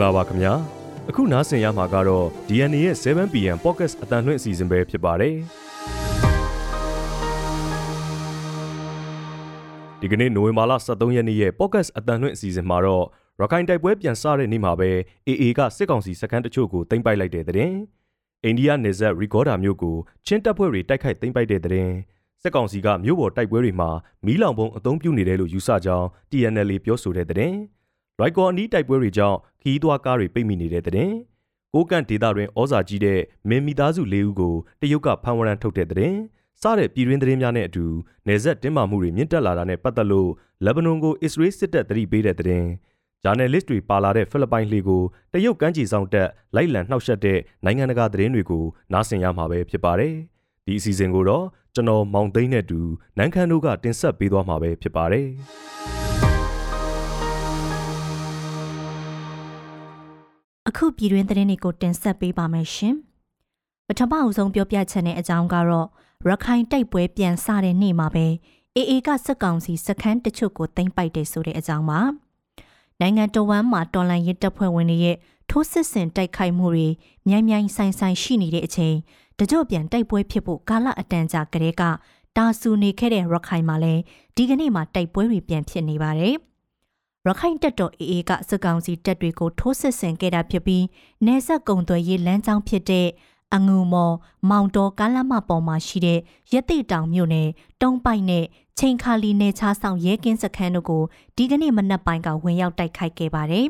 ္ဂလာပါခင်ဗျာအခုနားဆင်ရမှာကတော့ DNA ရဲ့ 7pm podcast အတန်လွင့်အစီအစဉ်ပဲဖြစ်ပါတယ်ဒီကနေ့နိုဝင်ဘာလ23ရက်နေ့ရဲ့ podcast အတန်လွင့်အစီအစဉ်မှာတော့ရခိုင်တိုက်ပွဲပြန်စတဲ့နေ့မှာပဲ AA ကစစ်ကောင်စီစခန်းတချို့ကိုတင်ပိုက်လိုက်တဲ့တဲ့အိန္ဒိယနေဆက်ရီကော်ဒါမြို့ကိုချင်းတပ်ဖွဲ့တွေတိုက်ခိုက်တင်ပိုက်တဲ့တဲ့စစ်ကောင်စီကမြို့ပေါ်တိုက်ပွဲတွေမှာမီးလောင်ပုံအုံပြုနေတယ်လို့ယူဆကြောင်း TNL ပြောဆိုတဲ့တဲ့ ရိုက်ကော်အနီးတိုက်ပွဲတွေကြောင့်ခီးသွွားကားတွေပိတ်မိနေတဲ့တဲ့ကိုကန့်ဒေသတွင်ဩဇာကြီးတဲ့မင်းမိသားစု၄ဦးကိုတရုတ်ကဖမ်းဝရမ်းထုတ်တဲ့တဲ့စတဲ့ပြည်တွင်းသတင်းများနဲ့အတူနေဆက်တင်းမာမှုတွေမြင့်တက်လာတာနဲ့ပတ်သက်လို့လက်ဘနွန်ကိုအစ္စရေးစစ်တပ်တတိပေးတဲ့တဲ့ဂျာနယ်လစ်တွေပါလာတဲ့ဖိလစ်ပိုင်လှေကိုတရုတ်ကမ်းခြေဆောင်တက်လိုက်လံနှောက်ယှက်တဲ့နိုင်ငံတကာသတင်းတွေကိုနားဆင်ရမှာပဲဖြစ်ပါတယ်။ဒီအစီအစဉ်ကိုတော့ကျွန်တော်မောင်သိန်းနဲ့တူနန်းခမ်းတို့ကတင်ဆက်ပေးသွားမှာပဲဖြစ်ပါတယ်။ အခုပြည်တွင်းသတင်းတွေကိုတင်ဆက်ပေးပါမယ်ရှင်။ပထမအဆုံးပြောပြချက်နဲ့အကြောင်းကတော့ရခိုင်တိုက်ပွဲပြန်စတဲ့နေ့မှာပဲအေအေကစက်ကောင်စီစခန်းတချို့ကိုတင်ပိုက်တယ်ဆိုတဲ့အကြောင်းပါ။နိုင်ငံတော်ဝန်မှာတော်လန်ရေးတပ်ဖွဲ့ဝင်တွေရဲ့ထိုးစစ်ဆင်တိုက်ခိုက်မှုတွေမြိုင်မြိုင်ဆိုင်ဆိုင်ရှိနေတဲ့အချိန်တကြော့ပြန်တိုက်ပွဲဖြစ်ဖို့ကာလအတန်ကြာကလေးကတာဆူနေခဲ့တဲ့ရခိုင်မှာလည်းဒီကနေ့မှတိုက်ပွဲတွေပြန်ဖြစ်နေပါတယ်။ ရခိုင်တပ်တော် AA ကစစ်ကောင်စီတပ်တွေကိုထိုးစစ်ဆင်ခဲ့တာဖြစ်ပြီးနေဆက်ကုံသွယ်ရေးလမ်းကြောင်းဖြစ်တဲ့အငူမော်မောင်တော်ကားလမ်းမပေါ်မှာရှိတဲ့ရတိတောင်မြို့နယ်တုံးပိုက်နဲ့ချိန်ခါလီနယ်ချားဆောင်ရဲကင်းစခန်းတို့ကိုဒီကနေ့မနက်ပိုင်းကဝင်ရောက်တိုက်ခိုက်ခဲ့ပါတယ်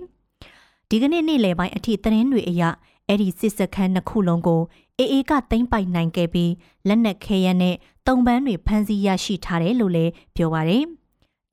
။ဒီကနေ့နေ့လယ်ပိုင်းအထိသတင်းတွေအရအဲ့ဒီစစ်စခန်းနှစ်ခုလုံးကိုအေအေကသိမ်းပိုက်နိုင်ခဲ့ပြီးလက်နက်ခဲယမ်းနဲ့တုံပန်းတွေဖမ်းဆီးရရှိထားတယ်လို့လည်းပြောပါရယ်။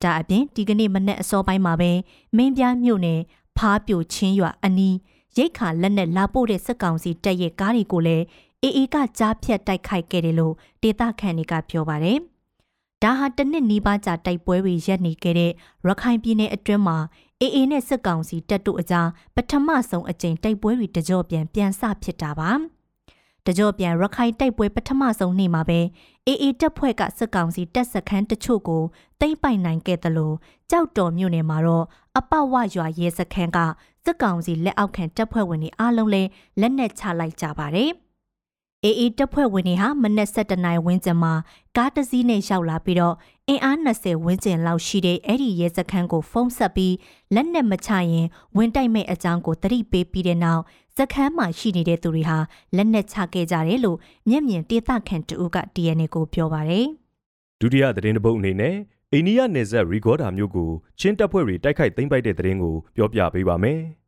ဒါအပြင်ဒီကနေ့မနက်အစောပိုင်းမှာပဲမင်းပြားမြို့နယ်ဖားပြိုချင်းရွာအနီးရိတ်ခါလက်နဲ့လာပို့တဲ့စစ်ကောင်စီတပ်ရဲ့ကားတွေကိုလည်းအေအေကကြားဖြတ်တိုက်ခိုက်ခဲ့တယ်လို့ဒေသခံတွေကပြောပါတယ်။ဒါဟာတနစ်နီးပါးကြာတိုက်ပွဲတွေရပ်နေခဲ့တဲ့ရခိုင်ပြည်နယ်အတွင်းမှာအေအေနဲ့စစ်ကောင်စီတပ်တို့အကြားပထမဆုံးအကြိမ်တိုက်ပွဲတွေတကြော့ပြန်ပြန်ဆဖြစ်တာပါ။ တကြော့ပြန်ရခိုင်တိုက်ပွဲပထမဆုံးနေ့မှာပဲအေအေတပ်ဖွဲ့ကစစ်ကောင်စီတပ်စခန်းတချို့ကိုသိမ်းပိုက်နိုင်ခဲ့တယ်လို့ကြောက်တော်မြို့နယ်မှာတော့အပဝရွာရဲစခန်းကစစ်ကောင်စီလက်အောက်ခံတပ်ဖွဲ့ဝင်တွေအားလုံးလည်းလက်နက်ချလိုက်ကြပါတယ်။အေအေတပ်ဖွဲ့ဝင်တွေဟာမနက်7:00နာရီဝန်းကျင်မှာကားတစ်စီးနဲ့ရောက်လာပြီးတော့ အင်အား20ဝန်းကျင်လောက်ရှိတဲ့အဲ့ဒီရဲစခန်းကိုဖုံးဆက်ပြီးလက်နက်မချရင်ဝင်တိုက်မဲ့အကြောင်းကိုတတိပေးပြီးတဲ့နောက်စခန်းမှာရှိနေတဲ့သူတွေဟာလက်နက်ချခဲ့ကြတယ်လို့မျက်မြင်တေသခံတူက DNA ကိုပြောပါတယ်။ဒုတိယသတင်းတပုတ်အနေနဲ့အိန္ဒိယနယ်စပ်ရီဂေါဒါမြို့ကိုချင်းတပ်ဖွဲ့တွေတိုက်ခိုက်သိမ်းပိုက်တဲ့သတင်းကိုပြောပြပေးပါမယ်။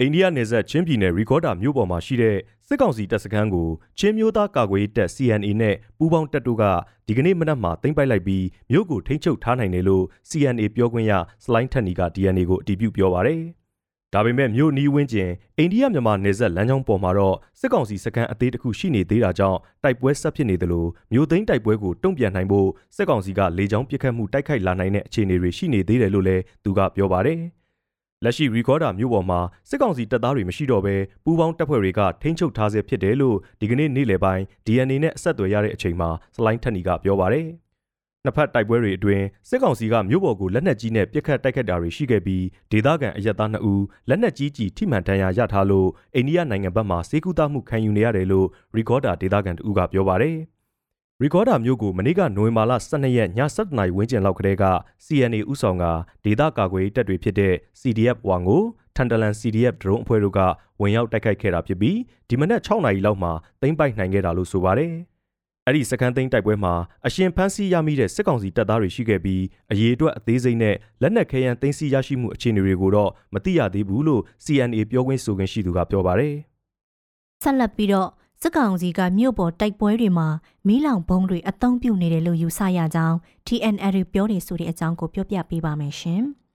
အိန္ဒိယနယ်စပ်ချင်းပြည်နယ်ရီဂေါဒါမြို့ပေါ်မှာရှိတဲ့စစ်ကောင်စီတပ်စခန်းကိုချင်းမျိုးသားကာကွယ်တပ် CNA နဲ့ပူးပေါင်းတပ်တို့ကဒီကနေ့မနက်မှာသိမ်းပိုက်လိုက်ပြီးမြို့ကိုထိန်းချုပ်ထားနိုင်တယ်လို့ CNA ပြောခွင့်ရစလိုင်းထက်နီက DNA ကိုအတည်ပြုပြောပါရယ်။ဒါပေမဲ့မြို့နီးဝန်းကျင်အိန္ဒိယမြန်မာနယ်စပ်လမ်းကြောင်းပေါ်မှာတော့စစ်ကောင်စီစခန်းအသေးတစ်ခုရှိနေသေးတာကြောင့်တိုက်ပွဲဆက်ဖြစ်နေတယ်လို့မြို့သိမ်းတိုက်ပွဲကိုတုံ့ပြန်နိုင်ဖို့စစ်ကောင်စီကလေကြောင်းပစ်ခတ်မှုတိုက်ခိုက်လာနိုင်တဲ့အခြေအနေတွေရှိနေသေးတယ်လို့လည်းသူကပြောပါတယ်။ လက်ရှိရီကော်ဒါမြို့ပေါ်မှာစစ်ကောင်စီတပ်သားတွေမရှိတော့ဘဲပူးပေါင်းတပ်ဖွဲ့တွေကထိန်းချုပ်ထားဆဲဖြစ်တယ်လို့ဒီကနေ့နေ့လယ်ပိုင်း DNA နဲ့အဆက်အသွယ်ရတဲ့အချိန်မှာစလိုင်းထက်နီကပြောပါတယ်။နှစ်ဖက်တိုက်ပွဲတွေအတွင်းစစ်ကောင်စီကမြို့ပေါ်ကိုလက်နက်ကြီးနဲ့ပစ်ခတ်တိုက်ခတ်တာတွေရှိခဲ့ပြီးဒေသခံအရက်သား2ဦးလက်နက်ကြီးကြီးထိမှန်ဒဏ်ရာရထားလို့အိန္ဒိယနိုင်ငံဘက်မှစေကူတာမှုခံယူနေရတယ်လို့ရီကော်ဒါဒေသခံ2ဦးကပြောပါတယ်။ ရီကော်ဒါမျိုးကိုမနေ့ကနိုဝင်ဘာလ12ရက်ည7:00နာရီဝန်းကျင်လောက်ကတည်းက CNA ဥဆောင်ကဒေသကာကွယ်တပ်တွေဖြစ်တဲ့ CDF ဝမ်ကိုထန်တလန် CDF ဒရုန်းအဖွဲ့တို့ကဝင်ရောက်တိုက်ခိုက်ခဲ့တာဖြစ်ပြီးဒီမနက်6နာရီလောက်မှာသိမ်းပိုက်နိုင်ခဲ့တာလို့ဆိုပါတယ်။အဲ့ဒီစကန်သိန်းတိုက်ပွဲမှာအရှင်ဖမ်းဆီးရမိတဲ့စစ်ကောင်စီတပ်သားတွေရှိခဲ့ပြီးအရေးအတွက်အသေးစိတ်နဲ့လက်နက်ခဲယမ်းသိမ်းဆည်းရရှိမှုအခြေအနေတွေကိုတော့မသိရသေးဘူးလို့ CNA ပြောခွင့်ဆိုခွင့်ရှိသူကပြောပါတယ်။ဆက်လက်ပြီးတော့ စစ်ကောင်စီကမြို့ပေါ်တိုက်ပွဲတွေမှာမီးလောင်ဘုံတွေအသုံးပြုနေတယ်လို့ယူဆရကြောင်း TNL ပြောနေဆိုတဲ့အကြောင်းကိုပြောပြပေးပါမယ်ရှင်။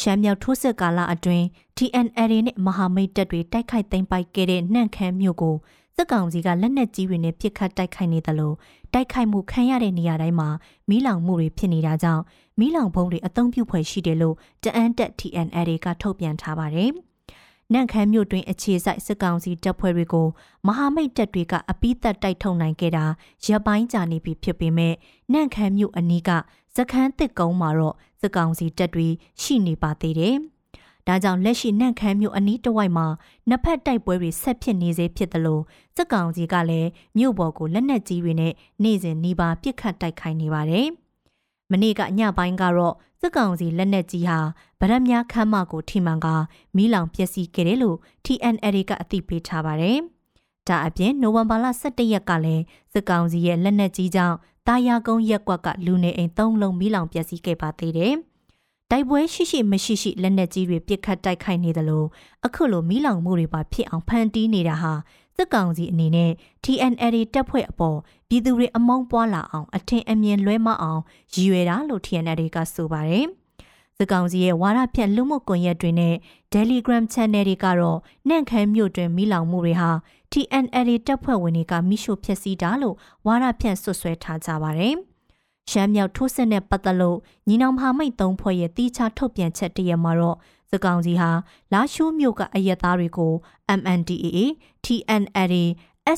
ရှမ်းမြောက်ထိုးစစ်ကာလအတွင်း TNL နဲ့မဟာမိတ်တပ်တွေတိုက်ခိုက်သိမ်းပိုက်ခဲ့တဲ့နှန့်ခမ်းမြို့ကိုစစ်ကောင်စီကလက်နက်ကြီးတွေနဲ့ပစ်ခတ်တိုက်ခိုက်နေသလိုတိုက်ခိုက်မှုခံရတဲ့နေရာတိုင်းမှာမီးလောင်မှုတွေဖြစ်နေတာကြောင့်မီးလောင်ဘုံတွေအသုံးပြုဖွယ်ရှိတယ်လို့တအန်တက် TNL ကထုတ်ပြန်ထားပါတယ်။ နန့်ခမ်းမြို့တွင်အခြေစိုက်စစ်ကောင်စီတပ်ဖွဲ့တွေကိုမဟာမိတ်တပ်တွေကအပိသက်တိုက်ထုတ်နိုင်ခဲ့တာရပ်ပိုင်းကြာနေပြီဖြစ်ပေမဲ့နန့်ခမ်းမြို့အနီးကစခန်းတစ်ကုန်းမှာတော့စစ်ကောင်စီတပ်တွေရှိနေပါသေးတယ်။။ဒါကြောင့်လက်ရှိနန့်ခမ်းမြို့အနီးတစ်ဝိုက်မှာနှစ်ဖက်တိုက်ပွဲတွေဆက်ဖြစ်နေစေဖြစ်တယ်လို့စစ်ကောင်စီကလည်းမြို့ပေါ်ကိုလက်နက်ကြီးတွေနဲ့နေ့စဉ်နှီးပါပစ်ခတ်တိုက်ခိုက်နေပါတယ်။ မနေ့ကညပိုင်းကတော့စစ်ကောင်စီလက်နက်ကြီးဟာဗရက်များခမ်းမကိုထိမှန်ကမီးလောင်ပျက်စီးခဲ့တယ်လို့ TNL ကအသိပေးထားပါတယ်။ဒါအပြင်နိုဝင်ဘာလ17ရက်ကလည်းစစ်ကောင်စီရဲ့လက်နက်ကြီးကြောင့်တာယာကုန်းရက်ကွက်ကလူနေအိမ်၃လုံးမီးလောင်ပျက်စီးခဲ့ပါသေးတယ်။တိုက်ပွဲရှိရှိမရှိရှိလက်နက်ကြီးတွေပစ်ခတ်တိုက်ခိုက်နေတယ်လို့အခုလိုမီးလောင်မှုတွေပါဖြစ်အောင်ဖန်တီးနေတာဟာ စစ်ကောင်စီအနေနဲ့ TNL တပ်ဖွဲ့အပေါ်ပြည်သူတွေအမုန်းပွားလာအောင်အထင်အမြင်လွဲမအောင်ရည်ရွယ်တာလို့ TNL ကဆိုပါတယ်။စစ်ကောင်စီရဲ့ဝါဒဖြန့်လူမှုကွန်ရက်တွေနဲ့ Telegram Channel တွေကတော့နှန့်ခမ်းမြို့တွင်မိလောင်မှုတွေဟာ TNL တပ်ဖွဲ့ဝင်တွေကမိရှို့ဖျက်ဆီးတာလို့ဝါဒဖြန့်ဆွဆွဲထားကြပါတယ်။ရှမ်းမြောက်ထိုးစစ်နဲ့ပတ်သက်လို့ညီနောင်မဟာမိတ်သုံးဖွဲ့ရဲ့တီးခြားထုတ်ပြန်ချက်တရမှာတော့ စကောင်စီဟာလာရှိုးမြို့ကအရက်သားတွေကို MNDAA, TNLA,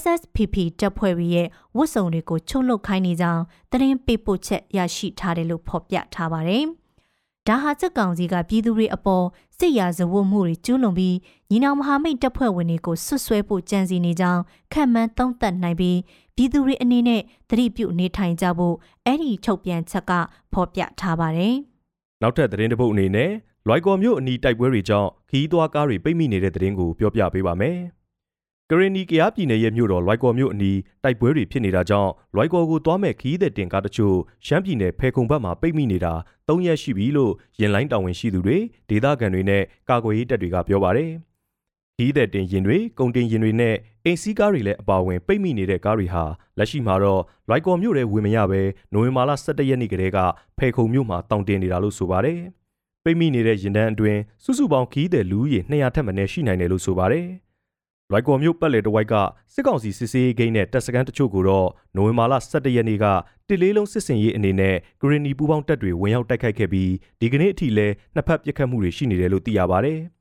SSPP တပ်ဖွဲ့ရဲ့ဝတ်စုံတွေကိုချုပ်လုခိုင်းနေကြောင်းသတင်းပေးပို့ချက်ရရှိထားတယ်လို့ဖော်ပြထားပါတယ်။ဒါဟာစက်ကောင်စီကပြည်သူတွေအပေါ်စစ်ရာဇဝတ်မှုတွေကျူးလွန်ပြီးညီနောင်မဟာမိတ်တပ်ဖွဲ့ဝင်တွေကိုဆွတ်ဆွဲဖို့ကြံစီနေကြောင်းခံမှန်းသုံးသပ်နိုင်ပြီးပြည်သူတွေအနေနဲ့သတိပြုနေထိုင်ကြဖို့အဲ့ဒီထုတ်ပြန်ချက်ကဖော်ပြထားပါတယ်။နောက်ထပ်သတင်းတစ်ပုဒ်အနေနဲ့ လွိုက်ကော်မြို့အနီးတိုက်ပွဲတွေကြောင့်ခီးသွွားကားတွေပိတ်မိနေတဲ့သတင်းကိုပြောပြပေးပါမယ်။ကရင်နီကရားပြည်နယ်ရဲ့မြို့တော်လွိုက်ကော်မြို့အနီးတိုက်ပွဲတွေဖြစ်နေတာကြောင့်လွိုက်ကော်ကိုသွားမဲ့ခီးတဲ့တင်ကားတချို့ရှမ်းပြည်နယ်ဖဲခုံဘက်မှာပိတ်မိနေတာ၃ရက်ရှိပြီလို့ရင်လိုင်းတာဝန်ရှိသူတွေဒေသခံတွေနဲ့ကာကွယ်ရေးတပ်တွေကပြောပါတယ်။ခီးတဲ့တင်ရင်တွေကုန်တင်ရင်တွေနဲ့အိမ်စီးကားတွေလည်းအပါအဝင်ပိတ်မိနေတဲ့ကားတွေဟာလက်ရှိမှာတော့လွိုက်ကော်မြို့ထဲဝင်မရဘဲနိုဝင်ဘာလ17ရက်နေ့ကတည်းကဖဲခုံမြို့မှာတောင်တင်နေတာလို့ဆိုပါတယ်။ ပိတ်မိနေတဲ့ရင်တန်းအတွင်းစုစုပေါင်းခီးတဲ့လူဦးရေ200ထက်မနည်းရှိနိုင်တယ်လို့ဆိုပါတယ်။လွိုက်ကော်မြို့ပတ်လည်တဝိုက်ကစစ်ကောင်စီစစ်ဆေးဂိမ်းနဲ့တပ်စခန်းတချို့ကိုတော့နိုဝင်ဘာလ17ရက်နေ့ကတလေးလုံးစစ်စင်ရေးအနေနဲ့ဂရီနီပူပေါင်းတပ်တွေဝင်ရောက်တိုက်ခိုက်ခဲ့ပြီးဒီကနေ့အထိလည်းနှစ်ဖက်ပစ်ခတ်မှုတွေရှိနေတယ်လို့သိရပါတယ်။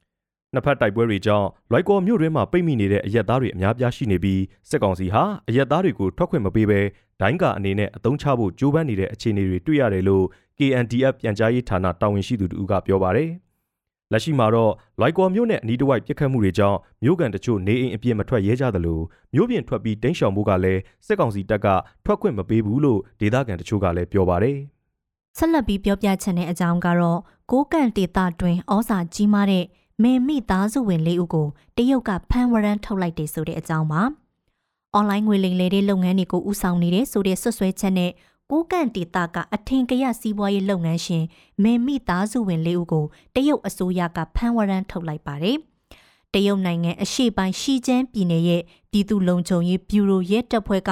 နှစ်ဖက်တိုက်ပွဲတွေကြောင့်လွိုက်ကော်မြို့တွင်းမှာပိတ်မိနေတဲ့အရက်သားတွေအများပြားရှိနေပြီးစစ်ကောင်စီဟာအရက်သားတွေကိုထွက်ခွင့်မပေးဘဲဒိုင်းကာအနေနဲ့အသုံးချဖို့ကြိုးပမ်းနေတဲ့အခြေအနေတွေတွေ့ရတယ်လို့ KNDF ပြန်ကြားရေးဌာနတာဝန်ရှိသူတို့ကပြောပါတယ်။လက်ရှိမှာတော့လိုက်ကော်မြို့နဲ့အနီးတစ်ဝိုက်ပြစ်ခတ်မှုတွေကြောင့်မြို့ကန်တချို့နေအိမ်အပြည့်မထွက်ရဲကြသလိုမြို့ပြင်ထွက်ပြီးတင်းရှောင်မှုကလည်းစစ်ကောင်စီတပ်ကထွက်ခွင့်မပေးဘူးလို့ဒေသခံတချို့ကလည်းပြောပါတယ်။ဆက်လက်ပြီးပြောပြချင်တဲ့အကြောင်းကတော့ကိုကန့်ဒေတာတွင်ဩစာကြီးမားတဲ့မေမိသားစုဝင်လေးဦးကိုတရုတ်ကဖမ်းဝရမ်းထုတ်လိုက်တယ်ဆိုတဲ့အကြောင်းပါ။အွန်လိုင်းငွေလိမ်လည်တဲ့လုပ်ငန်းတွေကိုဦးဆောင်နေတဲ့ဆိုတဲ့ဆွဆွဲချက်နဲ့ ကိုကန့်ဒေတာကအထင်ကရစီးပွားရေးလုပ်ငန်းရှင်မင်မိသားစုဝင်လေးဦးကိုတရုတ်အစိုးရကဖမ်းဝရမ်းထုတ်လိုက်ပါတယ်။တရုတ်နိုင်ငံအရှေ့ပိုင်းရှီကျန်းပြည်နယ်ရဲ့ပြည်သူ့လုံခြုံရေးဗျူရိုရဲတပ်ဖွဲ့က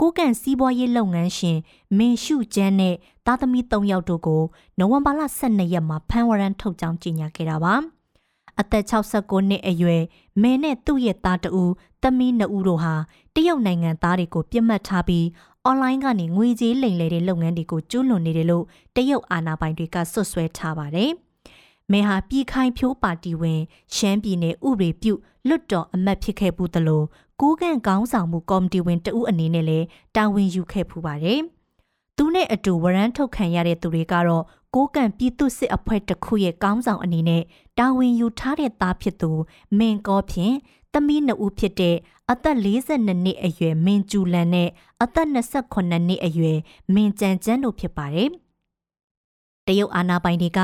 ကိုကန့်စီးပွားရေးလုပ်ငန်းရှင်မင်ရှုကျန်းနဲ့သားသမီး၃ယောက်တို့ကိုနိုဝင်ဘာလ12ရက်မှာဖမ်းဝရမ်းထုတ်ကြောင်းကြေညာခဲ့တာပါ။အသက်69နှစ်အရွယ်မင်းနဲ့သူ့ရဲ့သားတဦးသမီးနှစ်ဦးတို့ဟာတရုတ်နိုင်ငံသားတွေကိုပြစ်မှတ်ထားပြီး အွန်လိုင်းကနေငွေကြေးလိမ်လည်တဲ့လုပ်ငန်းတွေကိုကျူးလွန်နေတယ်လို့တရုတ်အာဏာပိုင်တွေကဆွတ်ဆွဲထားပါတယ်။မဲဟာပြည်ခိုင်ဖြိုးပါတီဝင်ရှမ်းပြည်နယ်ဥပဒေပြုလွတ်တော်အမတ်ဖြစ်ခဲ့ဘူးသလိုကိုးကန့်ကောင်းဆောင်မှုကော်မတီဝင်တဦးအနေနဲ့လည်းတာဝန်ယူခဲ့ဖူးပါတယ်။သူနဲ့အတူဝရမ်းထုတ်ခံရတဲ့သူတွေကတော့ကိုးကန့်ပြည်သူစစ်အဖွဲ့တစ်ခုရဲ့ကောင်းဆောင်အနေနဲ့တာဝန်ယူထားတဲ့သားဖြစ်သူမင်ကောဖြင့် သမီးနှစ်ဦးဖြစ်တဲ့အသက်42နှစ်အရွယ်မင်ကျူလန်နဲ့အသက်28နှစ်အရွယ်မင်ကြံကျန်းတို့ဖြစ်ပါတယ်။တရုတ်အာဏာပိုင်တွေက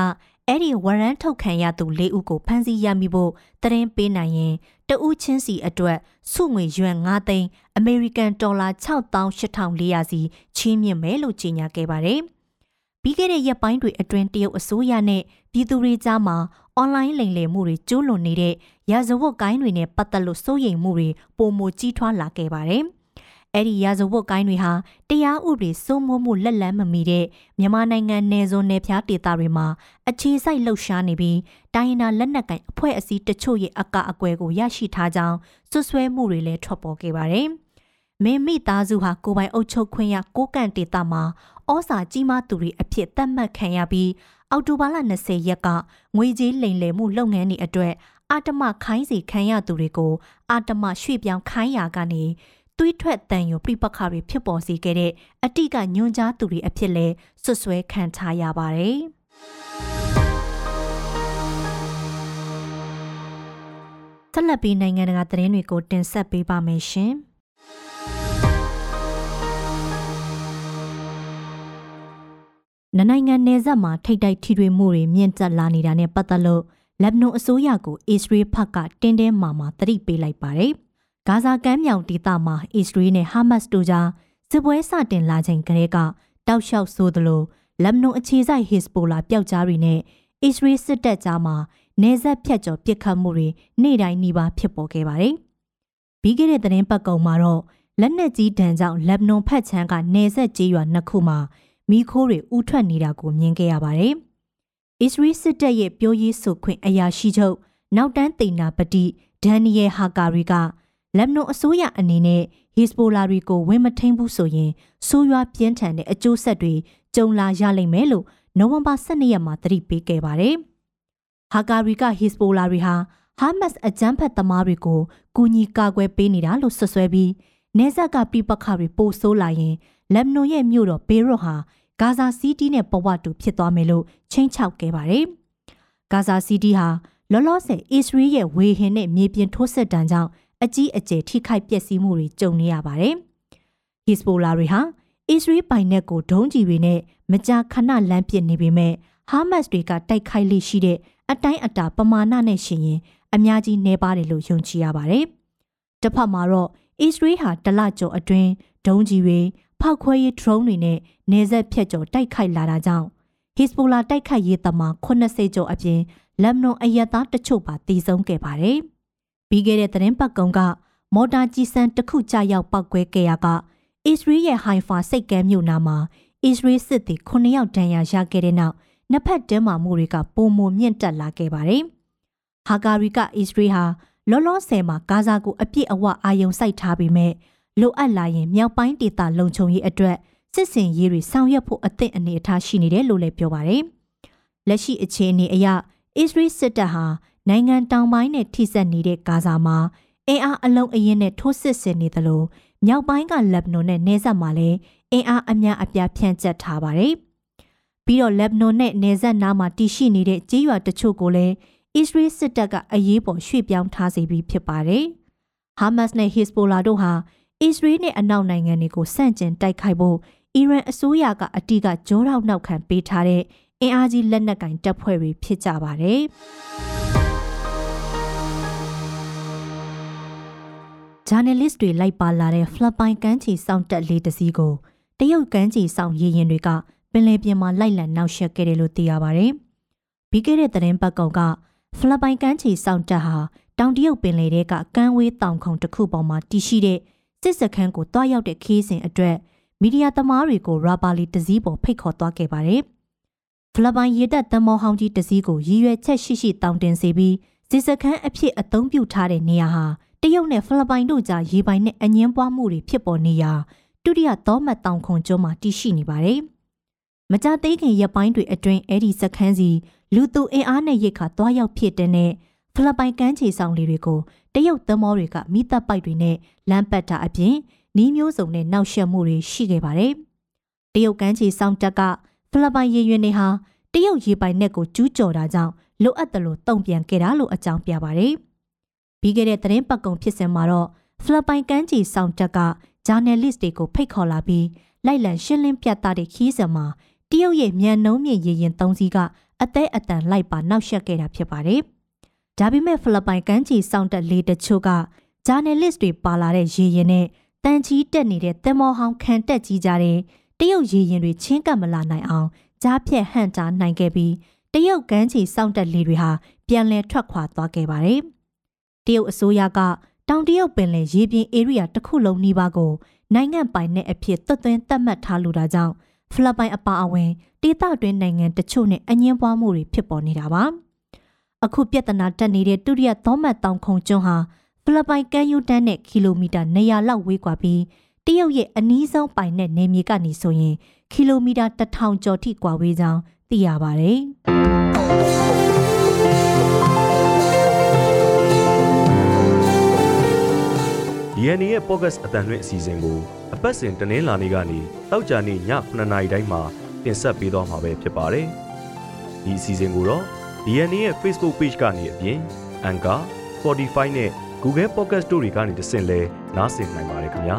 အဲ့ဒီဝရမ်းထုတ်ခံရသူ၄ဦးကိုဖမ်းဆီးရမိဖို့တရင်ပေးနိုင်ရင်တဦးချင်းစီအတွက်စုငွေယွမ်9သိန်းအမေရိကန်ဒေါ်လာ68,400စီချီးမြှင့်မယ်လို့ကြေညာခဲ့ပါတယ်။ပြီးခဲ့တဲ့ရက်ပိုင်းတွေအတွင်းတရုတ်အစိုးရနဲ့ပြည်သူတွေကြားမှာ အွန်လိုင်းလိမ်လည်မှုတွေကျူးလွန်နေတဲ့ရာဇဝတ်ကိုင်းတွေနဲ့ပတ်သက်လို့စိုးရိမ်မှုတွေပုံမကြီးထွားလာခဲ့ပါတယ်။အဲ့ဒီရာဇဝတ်ကိုင်းတွေဟာတရားဥပဒေစိုးမိုးမှုလက်လန်းမမီတဲ့မြန်မာနိုင်ငံနယ်စွန်နယ်ဖျားဒေသတွေမှာအခြေစိုက်လှုပ်ရှားနေပြီးတိုင်းရင်းသားလက်နက်ကိုင်အဖွဲ့အစည်းတချို့ရဲ့အကအကွယ်ကိုရရှိထားကြောင်းစွပ်စွဲမှုတွေလည်းထွက်ပေါ်ခဲ့ပါတယ်။မင်းမိသားစုဟာကိုပိုင်အုပ်ချုပ်ခွင့်ရကိုကန့်ဒေတာမှာဩစာကြီးမားသူတွေအဖြစ်သတ်မှတ်ခံရပြီး အောက်တိုဘာလ20ရက်ကငွေကြေးလိမ်လည်မှုလုပ်ငန်းတွေအတွက်အာတမခိုင်းစီခံရသူတွေကိုအာတမရွှေ့ပြောင်းခိုင်းရာကနေသွေးထွက်တန်ရုံပြပခါတွေဖြစ်ပေါ်စေခဲ့တဲ့အတိကညွန်ကြားသူတွေအဖြစ်လဲဆွဆွဲခံထားရပါတယ်။ဆက်လက်ပြီးနိုင်ငံတကာသတင်းတွေကိုတင်ဆက်ပေးပါမယ်ရှင်။ နနိုင်ငံနယ်စပ်မှာထိတ်တိုက်ထိတွေ့မှုတွေမြင့်တက်လာနေတာနဲ့ပတ်သက်လို့လက်ဘနွန်အစိုးရကိုအစ္စရေးဘက်ကတင်းတင်းမာမာတတိပေးလိုက်ပါတယ်။ဂါဇာကမ်းမြောင်ဒေသမှာအစ္စရေးနဲ့ဟာမတ်စ်တို့ကြားစစ်ပွဲစတင်လာချိန်ကတည်းကတောက်လျှောက်ဆိုသလိုလက်ဘနွန်အခြေစိုက်ဟစ်စပိုလာပျောက်ကြားတွေနဲ့အစ္စရေးစစ်တပ်ကြားမှာနေဆက်ဖြတ်ကျော်ပစ်ခတ်မှုတွေနေ့တိုင်းနှီးပါဖြစ်ပေါ်ခဲ့ပါတယ်။ပြီးခဲ့တဲ့သတင်းပတ်ကုံမှာတော့လက်နက်ကြီးတံကြောင့်လက်ဘနွန်ဖက်ချမ်းကနေဆက်ကြေးရွာနှစ်ခုမှာ မိခိုးတွေဥထွက်နေတာကိုမြင်ခဲ့ရပါတယ်။အစ္စရေးစစ်တပ်ရဲ့ပြောရေးဆိုခွင့်အရာရှိချုပ်နောက်တန်းတိန်နာပတိဒန်နီယယ်ဟာကာရီကလက်ဘနွန်အစိုးရအနေနဲ့ဟစ်စပိုလာတွေကိုဝင်မထိန်ဘူးဆိုရင်ဆိုးရွားပြင်းထန်တဲ့အကျိုးဆက်တွေကြုံလာရလိမ့်မယ်လို့နိုဝင်ဘာ12ရက်မှာသတိပေးခဲ့ပါတယ်။ဟာကာရီကဟစ်စပိုလာတွေဟာဟာမတ်စ်အကြမ်းဖက်သမားတွေကိုကူညီကာကွယ်ပေးနေတာလို့ဆွဆွဲပြီးနေဆက်ကပြပခါတွေပိုဆိုးလာရင်လက်ဘနွန်ရဲ့မြို့တော်ဘေရွတ်ဟာ ဂါဇာစီးတီးနဲ့ပဝတူဖြစ်သွားမယ်လို့ချင်းချောက်ခဲ့ပါတယ်။ဂါဇာစီးတီးဟာလောလောဆယ်အစ္စရေးရဲ့ဝေဟင်နဲ့မြေပြင်ထိုးစစ်တမ်းကြောင့်အကြီးအကျယ်ထိခိုက်ပျက်စီးမှုတွေကြုံနေရပါတယ်။ဟစ်စပိုလာတွေဟာအစ္စရေးပိုင်နက်ကိုဒုံးကျည်တွေနဲ့မကြာခဏလမ်းပစ်နေပေမဲ့ဟာမတ်စ်တွေကတိုက်ခိုက်လိရှိတဲ့အတိုင်းအတာပမာဏနဲ့ရှင်ရင်အများကြီးနှဲပါတယ်လို့ယုံကြည်ရပါတယ်။တစ်ဖက်မှာတော့အစ္စရေးဟာတလကျော်အတွင်းဒုံးကျည်တွေ ဖောက်ခွဲရေးဒရုန်းတွေနဲ့နေဆက်ဖြတ်ကျော်တိုက်ခိုက်လာတာကြောင့်ဟစ်စပိုလာတိုက်ခိုက်ရေးသမား80ကျော်အပြင်လက်မနွန်အရက်သားတချို့ပါတည်ဆုံးခဲ့ပါတယ်။ပြီးခဲ့တဲ့သတင်းပတ်ကုံက မော်တာကြီးစံတစ်ခုကြာရောက်ပောက်ကွဲခဲ့ရကအစ္စရေးရဲ့ဟိုင်ဖာစိတ်ကမ်းမြို့နာမှာအစ္စရေးစစ်သည်9ယောက်ဒဏ်ရာရခဲ့တဲ့နောက်နှစ်ဖက်တင်းမာမှုတွေကပုံမမြင့်တက်လာခဲ့ပါတယ်။ဟာဂါရီကအစ္စရေးဟာလောလောဆယ်မှာဂါဇာကိုအပြစ်အဝအာယုံစိုက်ထားပြီးမဲ့ လိုအပ်လာရင်မြောက်ပိုင်းဒေသလုံခြုံရေးအတွက်စစ်စင်ရေးတွေဆောင်ရွက်ဖို့အသင့်အနေအထားရှိနေတယ်လို့လည်းပြောပါတယ်။လက်ရှိအခြေအနေအရအစ္စရေးစစ်တပ်ဟာနိုင်ငံတောင်ပိုင်းနဲ့ထိစပ်နေတဲ့ဂါဇာမှာအင်အားအလုံးအရင်နဲ့ထိုးစစ်ဆင်နေသလိုမြောက်ပိုင်းကလက်ဘနွန်နဲ့နေဆက်မှာလည်းအင်အားအများအပြားဖြန့်ကျက်ထားပါတယ်။ပြီးတော့လက်ဘနွန်နဲ့နေဆက်နားမှာတည်ရှိနေတဲ့ကြေးရွာတချို့ကိုလည်းအစ္စရေးစစ်တပ်ကအရေးပေါ်ရွှေ့ပြောင်းထားစေပြီးဖြစ်ပါတယ်။ဟာမတ်စ်နဲ့ဟစ်စပိုလာတို့ဟာ အစ္စရေးနဲ့အနောက်နိုင်ငံတွေကိုစန့်ကျင်တိုက်ခိုက်ဖို့အီရန်အစိုးရကအတိကကြောရောက်နောက်ခံပေးထားတဲ့အင်အားကြီးလက်နက်ကင်တပ်ဖွဲ့တွေဖြစ်ကြပါတယ်။ဂျာနယ်လစ်တွေလိုက်ပါလာတဲ့ဖလပိုင်ကမ်းခြေစောင့်တက်လေးတစ်စီးကိုတရုတ်ကမ်းခြေစောင့်ရေရင်တွေကပင်လယ်ပြင်မှာလိုက်လံနှောက်ယှက်ခဲ့တယ်လို့သိရပါတယ်။ပြီးခဲ့တဲ့သတင်းပတ်ကောင်ကဖလပိုင်ကမ်းခြေစောင့်တက်ဟာတောင်တရုတ်ပင်လယ်ထဲကကမ်းဝေးတောင်ခုံတစ်ခုပေါ်မှာတည်ရှိတဲ့ စစ်စခန်းကိုတွားရောက်တဲ့ခီးစဉ်အတွက်မီဒီယာသမားတွေကိုရာဘာလီတစည်းပေါ်ဖိတ်ခေါ်သွားခဲ့ပါတယ်။ဖလပိုင်ရေတပ်တမောဟောင်းကြီးတစည်းကိုရည်ရွယ်ချက်ရှိရှိတောင်းတင်စေပြီးစစ်စခန်းအဖြစ်အသုံးပြုထားတဲ့နေရာဟာတရုတ်နဲ့ဖိလစ်ပိုင်တို့ကြားရေပိုင်နဲ့အငင်းပွားမှုတွေဖြစ်ပေါ်နေရာဒုတိယသောမတ်တောင်ခွန်ကျွန်းမှာတည်ရှိနေပါတယ်။မကြသေးခင်ရက်ပိုင်းတွေအတွင်းအဲ့ဒီစခန်းစီလူသူအင်အားနဲ့ရိတ်ခါတွားရောက်ဖြစ်တဲ့နဲ့ဖိလစ်ပိုင်ကမ်းခြေဆောင်လေးတွေကို တရုတ်သမောတွေကမိသက်ပိုက်တွေနဲ့လမ်းပတ်တာအပြင်နီးမျိုးစုံနဲ့နောက်ရှက်မှုတွေရှိခဲ့ပါတယ်။တရုတ်ကမ်းခြေဆောင်တက်ကဖိလစ်ပိုင်ရေရွင်တွေဟာတရုတ်ရေပိုင်နက်ကိုကျူးကျော်တာကြောင့်လိုအပ်တယ်လို့တုံ့ပြန်ခဲ့တာလို့အကြောင်းပြပါတယ်။ပြီးခဲ့တဲ့သတင်းပတ်ကုံဖြစ်စဉ်မှာတော့ဖိလစ်ပိုင်ကမ်းခြေဆောင်တက်ကဂျာနယ်လစ်တွေကိုဖိတ်ခေါ်လာပြီးလိုက်လံရှင်းလင်းပြသတဲ့ခီးစဉ်မှာတရုတ်ရဲ့မြန်နှုံးမြင့်ရေရင်သုံးစီးကအသေးအတန်လိုက်ပါနောက်ရှက်ခဲ့တာဖြစ်ပါတယ်။ ဒါပေမဲ့ဖိလစ်ပိုင်ကမ်းခြေဆောင်တက်လေးတချို့ကဂျာနယ်လစ်တွေပါလာတဲ့ရေရင်နဲ့တန်ချီတက်နေတဲ့သင်္ဘောဟောင်းခံတက်ကြီးကြတဲ့တရုတ်ရေရင်တွေချင်းကပ်မလာနိုင်အောင်ကြားဖြတ်ဟန့်တာနိုင်ခဲ့ပြီးတရုတ်ကမ်းခြေစောင့်တက်လေတွေဟာပြန်လည်ထွက်ခွာသွားခဲ့ပါတယ်။တရုတ်အစိုးရကတောင်တရုတ်ပင်လယ်ရေပြင်ဧရိယာတစ်ခုလုံးနီးပါးကိုနိုင်ငံပိုင်နဲ့အဖြစ်သွတ်သွင်းသတ်မှတ်ထားလိုတာကြောင့်ဖိလစ်ပိုင်အပါအဝင်ဒေသတွင်းနိုင်ငံတချို့နဲ့အငင်းပွားမှုတွေဖြစ်ပေါ်နေတာပါ။ အခုပြဿနာတက်နေတဲ့ဒုတိယသောမတ်တောင်ခုံကျွန်းဟာဖိလစ်ပိုင်ကမ်းရိုးတန်းနဲ့ကီလိုမီတာ200လောက်ဝေးကွာပြီးတရုတ်ရဲ့အနီးဆုံးပိုင်နဲ့နေမြေကနေဆိုရင်ကီလိုမီတာ1000ကျော်ထိကွာဝေးကြောင်းသိရပါတယ်။ဒီအန်ရဲ့ podcast အတန်လွင့်အစီအစဉ်ကိုအပတ်စဉ်တနင်္လာနေ့ကနေတောက်ကြနေ့ည9:00နာရီတိုင်းမှာတင်ဆက်ပေးသွားမှာပဲဖြစ်ပါတယ်။ဒီအစီအစဉ်ကိုတော့ DNA ရဲ့ Facebook Page ကနေအပြင် Anchor Spotify နဲ့ Google Podcast တို့တွေကနေတဆင့်လဲနားဆင်နိုင်ပါတယ်ခင်ဗျာ